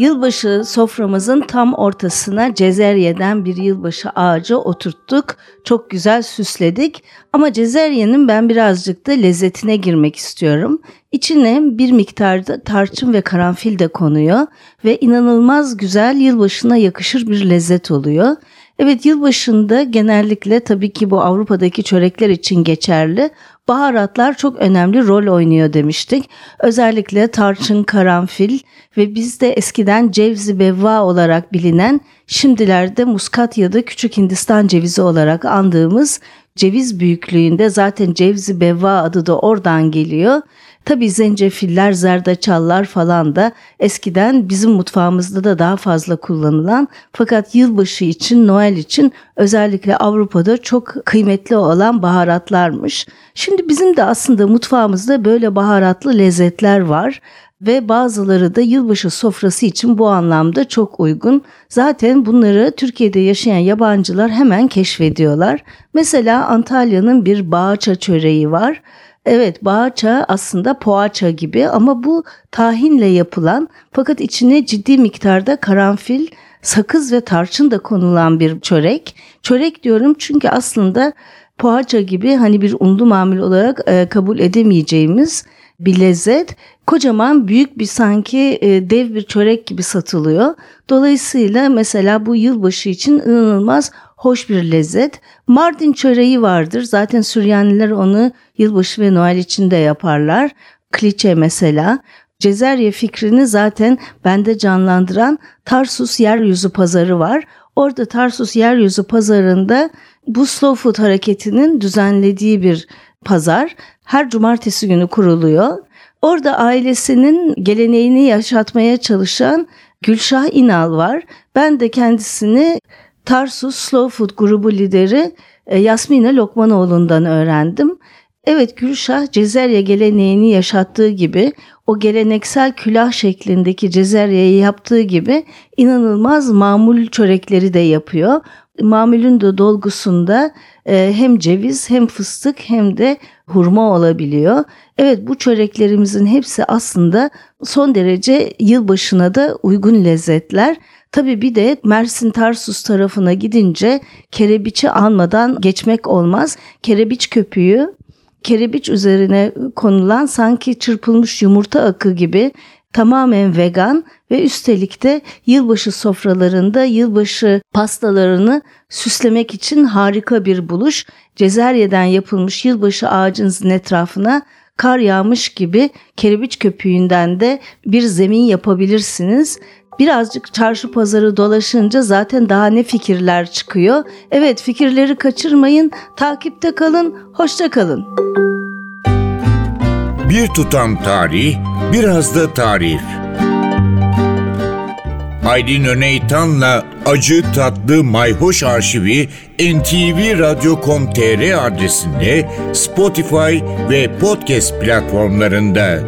Yılbaşı soframızın tam ortasına cezeryeden bir yılbaşı ağacı oturttuk. Çok güzel süsledik ama cezeryenin ben birazcık da lezzetine girmek istiyorum. İçine bir miktarda tarçın ve karanfil de konuyor ve inanılmaz güzel yılbaşına yakışır bir lezzet oluyor. Evet yılbaşında genellikle tabii ki bu Avrupa'daki çörekler için geçerli. Baharatlar çok önemli rol oynuyor demiştik. Özellikle tarçın, karanfil ve bizde eskiden cevzi bevva olarak bilinen şimdilerde muskat ya da küçük Hindistan cevizi olarak andığımız ceviz büyüklüğünde zaten cevzi bevva adı da oradan geliyor. Tabi zencefiller, zerdeçallar falan da eskiden bizim mutfağımızda da daha fazla kullanılan fakat yılbaşı için, Noel için özellikle Avrupa'da çok kıymetli olan baharatlarmış. Şimdi bizim de aslında mutfağımızda böyle baharatlı lezzetler var ve bazıları da yılbaşı sofrası için bu anlamda çok uygun. Zaten bunları Türkiye'de yaşayan yabancılar hemen keşfediyorlar. Mesela Antalya'nın bir bağaça çöreği var. Evet bağaça aslında poğaça gibi ama bu tahinle yapılan fakat içine ciddi miktarda karanfil, sakız ve tarçın da konulan bir çörek. Çörek diyorum çünkü aslında poğaça gibi hani bir unlu mamul olarak e, kabul edemeyeceğimiz bir lezzet kocaman büyük bir sanki e, dev bir çörek gibi satılıyor. Dolayısıyla mesela bu yılbaşı için inanılmaz hoş bir lezzet. Mardin çöreği vardır. Zaten Süryaniler onu yılbaşı ve Noel için de yaparlar. Kliçe mesela. Cezerye fikrini zaten bende canlandıran Tarsus Yeryüzü Pazarı var. Orada Tarsus Yeryüzü Pazarı'nda bu slow food hareketinin düzenlediği bir pazar. Her cumartesi günü kuruluyor. Orada ailesinin geleneğini yaşatmaya çalışan Gülşah İnal var. Ben de kendisini Tarsus Slow Food grubu lideri e, Yasmina Lokmanoğlu'ndan öğrendim. Evet Gülşah Cezerye geleneğini yaşattığı gibi o geleneksel külah şeklindeki Cezerye'yi yaptığı gibi inanılmaz mamul çörekleri de yapıyor. Mamulün de dolgusunda e, hem ceviz hem fıstık hem de hurma olabiliyor. Evet bu çöreklerimizin hepsi aslında son derece yılbaşına da uygun lezzetler. Tabii bir de Mersin Tarsus tarafına gidince kerebiçi almadan geçmek olmaz. Kerebiç köpüğü kerebiç üzerine konulan sanki çırpılmış yumurta akı gibi tamamen vegan ve üstelik de yılbaşı sofralarında yılbaşı pastalarını süslemek için harika bir buluş. Cezeryeden yapılmış yılbaşı ağacınızın etrafına kar yağmış gibi kerebiç köpüğünden de bir zemin yapabilirsiniz. Birazcık çarşı pazarı dolaşınca zaten daha ne fikirler çıkıyor. Evet fikirleri kaçırmayın, takipte kalın, hoşça kalın. Bir tutam tarih, biraz da tarif. Aydın Öneytan'la Acı Tatlı Mayhoş Arşivi ntvradio.com.tr adresinde Spotify ve podcast platformlarında.